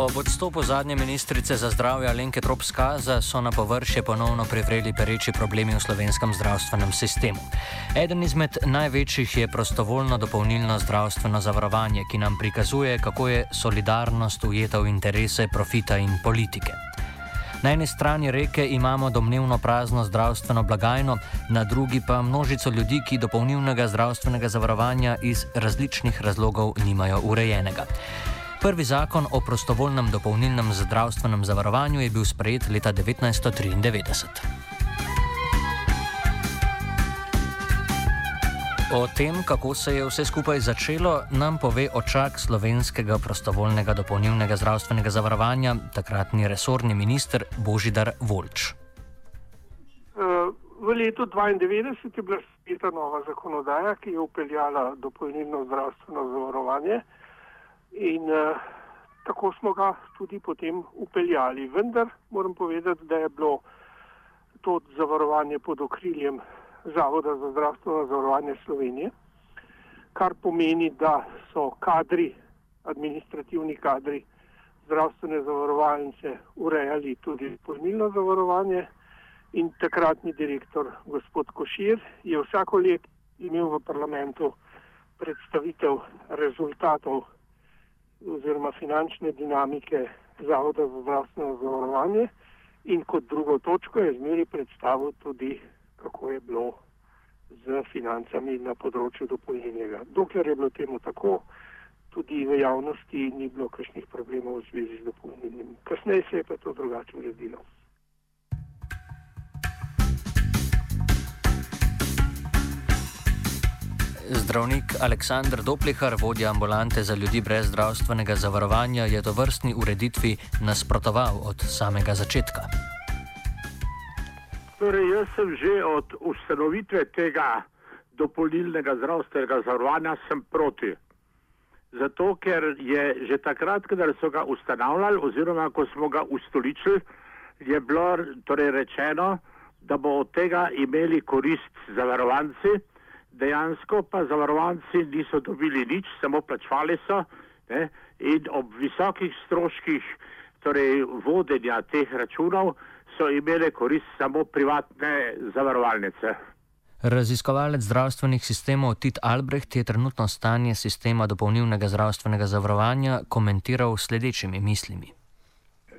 Ob odstopu zadnje ministrice za zdravje Alenke Tropskaza so na površje ponovno privreli pereči problemi v slovenskem zdravstvenem sistemu. Eden izmed največjih je prostovoljno dopolnilno zdravstveno zavarovanje, ki nam prikazuje, kako je solidarnost ujeta v interese profita in politike. Na eni strani reke imamo domnevno prazno zdravstveno blagajno, na drugi pa množico ljudi, ki dopolnilnega zdravstvenega zavarovanja iz različnih razlogov nimajo urejenega. Prvi zakon o prostovoljnem dopolnilnem zdravstvenem zavarovanju je bil sprejet leta 1993. O tem, kako se je vse skupaj začelo, nam pove očak slovenskega prostovoljnega dopolnilnega zdravstvenega zavarovanja, takratni resorni minister Božidar Volč. V letu 1992 je bila sprejeta nova zakonodaja, ki je upeljala dopolnilno zdravstveno zavarovanje. In uh, tako smo ga tudi potem upeljali. Vendar moram povedati, da je bilo to zavarovanje pod okriljem Zavoda za zdravstveno zavarovanje Slovenije, kar pomeni, da so kadri, administrativni kadri zdravstvene zavarovalnice urejali tudi polnilno zavarovanje. In takratni direktor, gospod Košir, je vsako leto imel v parlamentu predstavitev rezultatov oziroma finančne dinamike Zavoda za zdravstveno zavarovanje in kot drugo točko je zmeri predstavil tudi, kako je bilo z financami na področju dopolnjenega. Dokler je bilo temu tako, tudi v javnosti ni bilo kakšnih problemov v zvezi z dopolnjenim. Kasneje se je pa to drugače uredilo. Zdravnik Aleksandr Doplihar, vodja ambulante za ljudi brez zdravstvenega zavarovanja, je to vrstni ureditvi nasprotoval od samega začetka. Torej, jaz sem že od ustanovitve tega dopolnilnega zdravstvenega zavarovanja proti. Zato, ker je že takrat, ko so ga ustanavljali, oziroma ko smo ga ustoličili, je bilo torej rečeno, da bo od tega imeli korist zavarovanci dejansko pa zavarovanci niso dobili nič, samo plačvali so ne, in ob visokih stroških torej, vodenja teh računov so imele korist samo privatne zavarovalnice. Raziskovalec zdravstvenih sistemov Tit Albrecht je trenutno stanje sistema dopolnilnega zdravstvenega zavarovanja komentiral s sledečimi mislimi.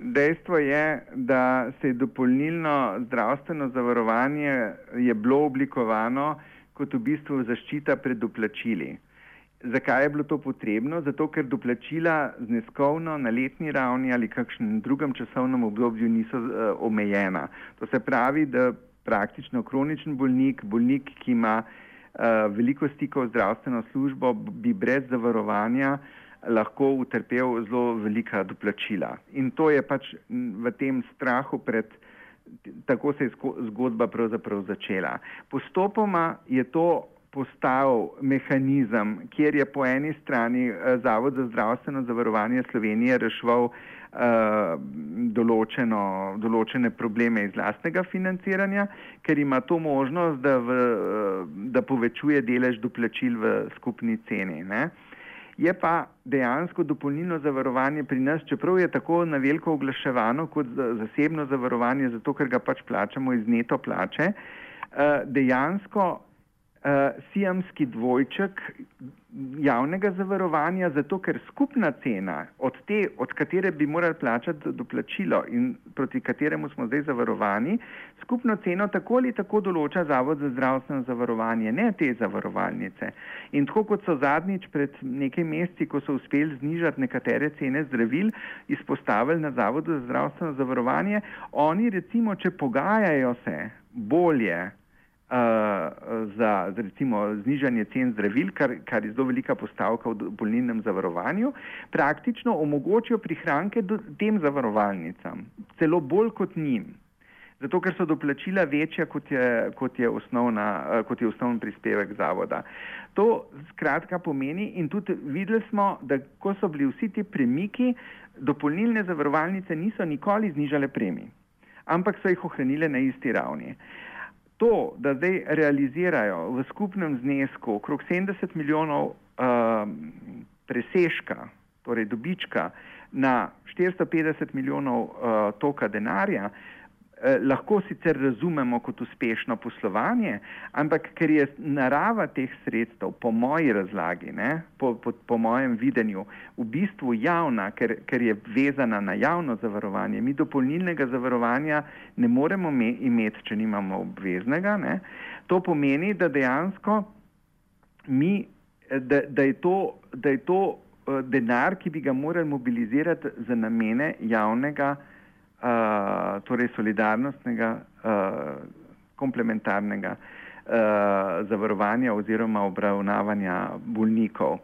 Dejstvo je, da se je dopolnilno zdravstveno zavarovanje je bilo oblikovano kot v bistvu zaščita pred doplačili. Zakaj je bilo to potrebno? Zato, ker doplačila zneskovno na letni ravni ali kakšnem drugem časovnem obdobju niso uh, omejena. To se pravi, da praktično kroničen bolnik, bolnik, ki ima uh, veliko stikov z zdravstveno službo, bi brez zavarovanja lahko utrpel zelo velika doplačila. In to je pač v tem strahu pred uh, tako se je zgodba pravzaprav začela. Postopoma je to postal mehanizem, kjer je po eni strani eh, Zavod za zdravstveno zavarovanje Slovenije reševal uh, določeno, določene probleme iz lastnega financiranja, ker ima to možnost, da, v, uh, da povečuje delež doplačil v skupni ceni. Ne? Je pa dejansko dopolnilno zavarovanje pri nas, čeprav je tako na veliko oglaševano kot zasebno zavarovanje, zato ker ga pač plačamo iz neto plače, eh, dejansko uh, sijamski dvojček javnega zavarovanja, zato ker skupna cena, od, te, od katere bi morali plačati doplačilo in proti kateremu smo zdaj zavarovani, skupno ceno tako ali tako določa Zavod za zdravstveno zavarovanje, ne te zavarovalnice. In tako kot so zadnjič pred nekaj meseci, ko so uspeli znižati nekatere cene zdravil, izpostavili na Zavodu za zdravstveno zavarovanje, oni recimo, če pogajajo se bolje, uh, za recimo znižanje cen zdravil, kar, kar je zelo velika postavka v bolnilnem zavarovanju, praktično omogočijo prihranke tem zavarovalnicam, celo bolj kot njim. Zato, ker so doplačila večja, kot je, kot je, osnovna, kot je osnovni prispevek zavoda. To skratka pomeni in tudi videli smo, da ko so bili vsi ti premiki, dopolnilne zavarovalnice niso nikoli znižale premij, ampak so jih ohranile na isti ravni. Uh, To, da zdaj realizirajo v skupnem znesku okrog 70 milijonov uh, presežka, torej dobička, na 450 milijonov uh, toka denarja, Eh, lahko sicer razumemo kot uspešno poslovanje, ampak ker je narava teh sredstev, po moji razlagi, ne, po, po, po mojem videnju, v bistvu javna, ker, ker je vezana na javno zavarovanje, mi dopolnilnega zavarovanja ne moremo me, imeti, če nimamo obveznega. Ne. To pomeni, da dejansko mi, da, da je to, da je to uh, denar, ki bi ga morali mobilizirati za namene javnega zavarovanja uh, torej solidarnostnega, uh, komplementarnega uh, zavarovanja oziroma obravnavanja bolnikov.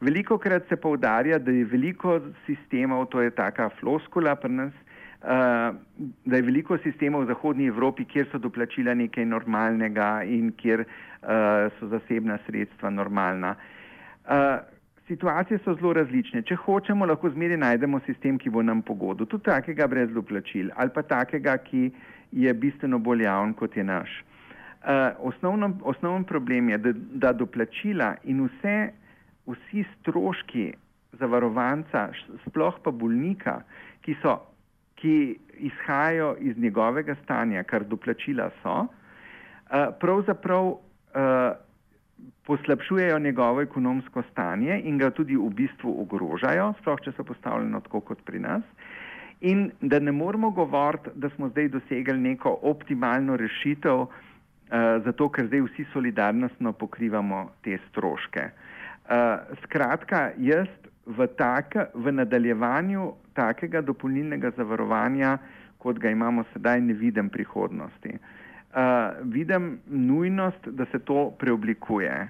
Veliko krat se povdarja, da je veliko sistemov, to je taka floskula pri nas, uh, da je veliko sistemov v Zahodnji Evropi, kjer so doplačila nekaj normalnega in kjer uh, so zasebna sredstva normalna. Uh, situacije so zelo različne. Če hočemo, lahko zmeri najdemo sistem, ki bo nam pogodil, tudi takega brez doplačil ali pa takega, ki je bistveno bolj javn, kot je naš. Uh, osnovno, osnoven problem je, da, da doplačila in vse, vsi stroški zavarovanca, sploh pa bolnika, ki, so, ki izhajajo iz njegovega stanja, kar doplačila so, uh, pravzaprav uh, poslabšujejo njegovo ekonomsko stanje in ga tudi v bistvu ogrožajo, sploh če so postavljeno tako kot pri nas. In da ne moramo govoriti, da smo zdaj dosegli neko optimalno rešitev, uh, zato ker zdaj vsi solidarnostno pokrivamo te stroške. Uh, skratka, jaz v, tak, v nadaljevanju takega dopolnilnega zavarovanja, kot ga imamo sedaj, ne vidim prihodnosti. Uh, vidim nujnost, da se to preoblikuje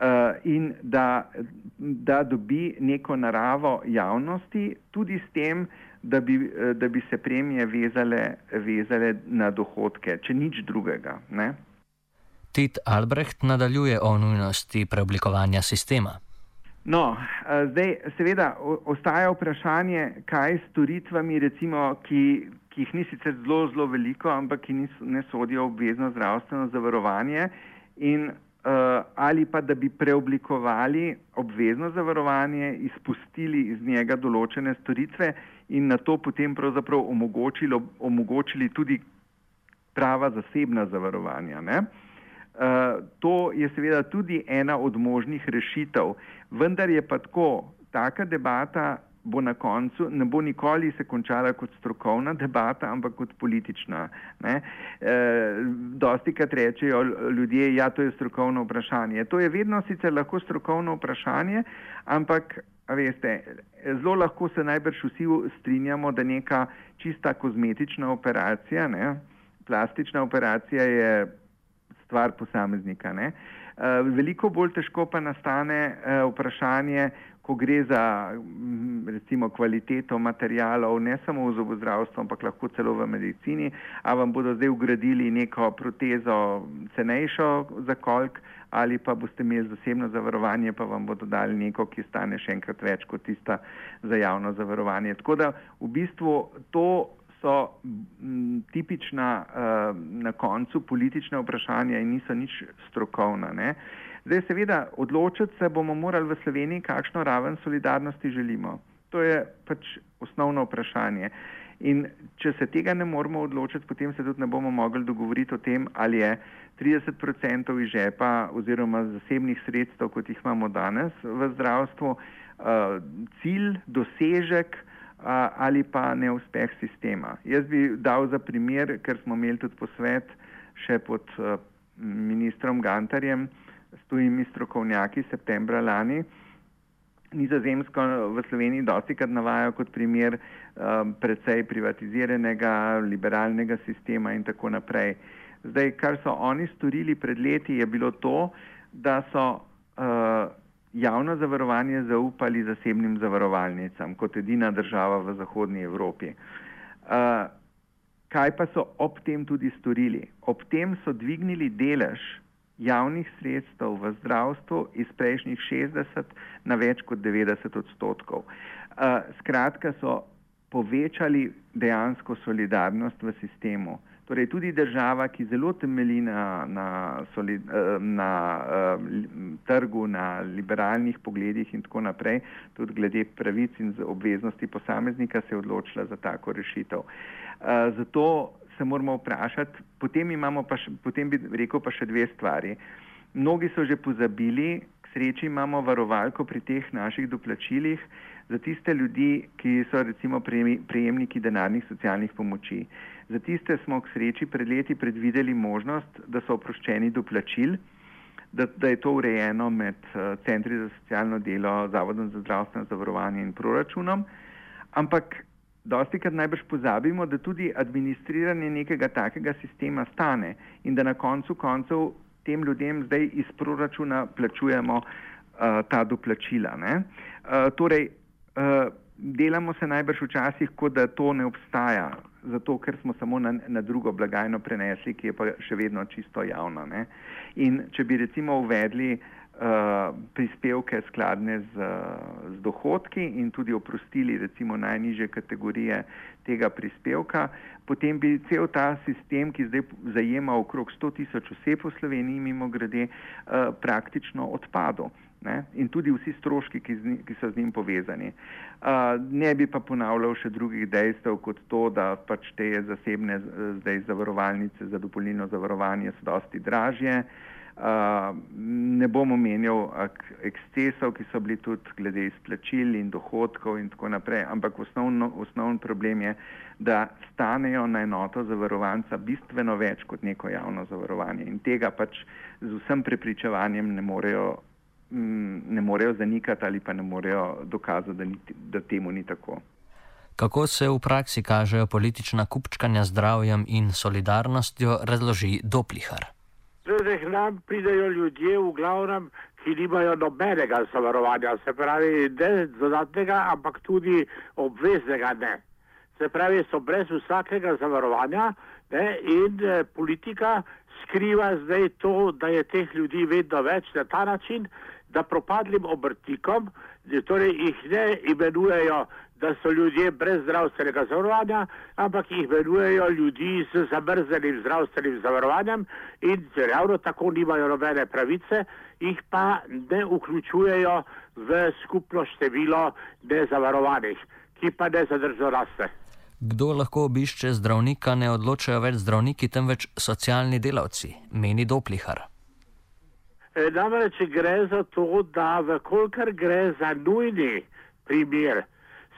uh, in da, da dobi neko naravo javnosti, tudi s tem, da bi, uh, da bi se premije vezale, vezale na dohodke, če nič drugega. Ne? Tit Albrecht nadaljuje o nujnosti preoblikovanja sistema. No, zdaj, seveda, ostaja vprašanje, kaj s storitvami, recimo, ki, ki jih ni sicer zelo, zelo veliko, ampak ki niso, ne sodijo obvezno zdravstveno zavarovanje in uh, ali pa da bi preoblikovali obvezno zavarovanje, izpustili iz njega določene storitve in na to potem pravzaprav omogočili, omogočili tudi prava zasebna zavarovanja. Ne? Uh, to je seveda tudi ena od možnih rešitev, vendar je pa tako, taka debata bo na koncu, ne bo nikoli se končala kot strokovna debata, ampak kot politična. E, dosti krat rečejo ljudje, ja, to je strokovno vprašanje. To je vedno sicer lahko strokovno vprašanje, ampak, veste, zelo lahko se najbrž vsi strinjamo, da neka čista kozmetična operacija, ne, plastična operacija je stvar posameznika. E, veliko bolj težko pa nastane e, vprašanje, ko gre za mm, recimo kvaliteto materijalov, ne samo v zobozdravstvu, ampak lahko celo v medicini, a vam bodo zdaj ugradili neko protezo cenejšo za kolk ali pa boste imeli zasebno zavarovanje, pa vam bodo dali neko, ki stane še enkrat več kot tista za javno zavarovanje. Tako da v bistvu to so m, tipična uh, na koncu politična vprašanja in niso nič strokovna. Ne? Zdaj, seveda, odločiti se bomo morali v Sloveniji, kakšno raven solidarnosti želimo. To je pač osnovno vprašanje. In če se tega ne moramo odločiti, potem se tudi ne bomo mogli dogovoriti o tem, ali je 30% iz žepa oziroma zasebnih sredstev, kot jih imamo danes v zdravstvu, cilj, dosežek ali pa neuspeh sistema. Jaz bi dal za primer, ker smo imeli tudi posvet še pod ministrom Gantarjem s tujimi strokovnjaki septembra lani. Nizozemsko v Sloveniji dosti krat navajajo kot primer um, precej privatiziranega, liberalnega sistema in tako naprej. Zdaj, kar so oni storili pred leti, je bilo to, da so uh, javno zavarovanje zaupali zasebnim zavarovalnicam kot edina država v Zahodnji Evropi. Uh, kaj pa so ob tem tudi storili? Ob tem so dvignili delež javnih sredstev v zdravstvu iz prejšnjih 60 na več kot 90 odstotkov. Uh, skratka, so povečali dejansko solidarnost v sistemu. Torej, tudi država, ki zelo temelji na, na, solid, na uh, trgu, na liberalnih pogledih in tako naprej, tudi glede pravic in obveznosti posameznika, se je odločila za tako rešitev. Uh, zato se moramo vprašati, potem, pa še, potem bi rekel pa še dve stvari. Mnogi so že pozabili, k sreči imamo varovalko pri teh naših doplačilih za tiste ljudi, ki so recimo prejemniki denarnih socialnih pomoči. Za tiste smo k sreči pred leti predvideli možnost, da so oproščeni doplačil, da, da je to urejeno med uh, Centri za socialno delo, Zavodom za zdravstveno zavarovanje in proračunom, ampak dosti krat najbrž pozabimo, da tudi administriranje nekega takega sistema stane in da na koncu koncev tem ljudem zdaj iz proračuna plačujemo uh, ta doplačila. Uh, torej, uh, delamo se najbrž včasih, kot da to ne obstaja, zato ker smo samo na, na drugo blagajno prenesli, ki je pa še vedno čisto javna. Ne? In če bi recimo uvedli uh, prispevke skladne z, z dohodki in tudi oprostili recimo najniže kategorije tega prispevka, potem bi cel ta sistem, ki zdaj zajema okrog 100 tisoč oseb v Sloveniji, mimo grede, uh, praktično odpadel. Ne? In tudi vsi stroški, ki, zni, ki so z njim povezani. Uh, ne bi pa ponavljal še drugih dejstev, kot to, da pač te zasebne zdaj zavarovalnice za dopolnilno zavarovanje so dosti dražje. Uh, ne bom omenjal ekscesov, ki so bili tudi glede izplačil in dohodkov in tako naprej, ampak osnovno, osnovni problem je, da stanejo na enoto zavarovanca bistveno več kot neko javno zavarovanje in tega pač z vsem prepričevanjem ne morejo, ne morejo zanikati ali pa ne morejo dokazati, da, ni, da temu ni tako. Kako se v praksi kažejo politična kupčkanja zdravjem in solidarnostjo, razloži Doplihar. Zdaj k nam pridejo ljudje v glavnem, ki nimajo nobenega zavarovanja, se pravi ne dodatnega, ampak tudi obveznega ne. Se pravi, so brez vsakega zavarovanja ne, in eh, politika skriva zdaj to, da je teh ljudi vedno več na ta način, da propadlim obrtnikom, torej jih ne imenujejo da so ljudje brez zdravstvenega zavarovanja, ampak jih imenujejo ljudi z zamrznjenim zdravstvenim zavarovanjem in ravno tako nimajo nobene pravice, jih pa ne vključujejo v skupno število nezavarovanih, ki pa ne zadržo raste. Kdo lahko obišče zdravnika, ne odločajo več zdravniki, temveč socialni delavci, meni Doplihar. E, namreč gre za to, da vkolikor gre za nujni primer,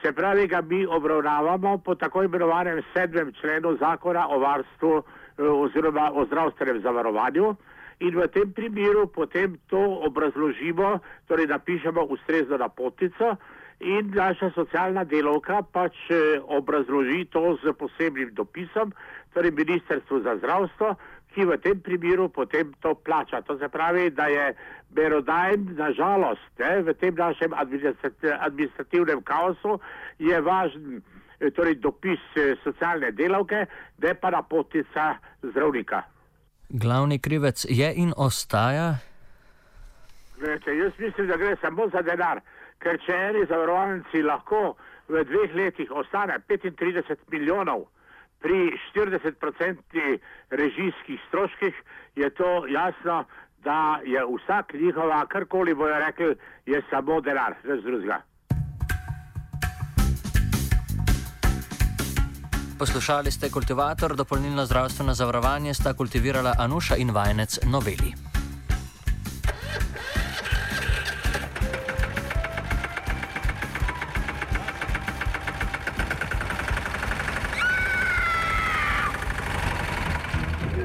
Se pravi, ga mi obravnavamo po tako imenovanem sedmem členu zakona o varstvu eh, oziroma o zdravstvenem zavarovanju. In v tem primeru potem to obrazložimo, torej napišemo ustrezno napotnico in naša socialna delovka pač eh, obrazloži to z posebnim dopisom, torej Ministrstvo za zdravstvo, ki v tem primeru potem to plača. To se pravi, da je Berodajem, nažalost, ne, v tem našem administrativnem kaosu je važen eh, torej, dopis eh, socialne delavke, je pa napotica zdravnika. Glavni krivec je in ostaja. Gledajte, jaz mislim, da gre samo za denar, ker če eni zavarovalnici lahko v dveh letih ostane 35 milijonov, pri 40% režijskih stroških je to jasno, da je vsak njihova, karkoli bojo rekli, je samo denar, brez drugega. poslušali ste kultivator, dopolnilno zdravstveno zavarovanje sta kultivirala Anuša in vajenec Noveli.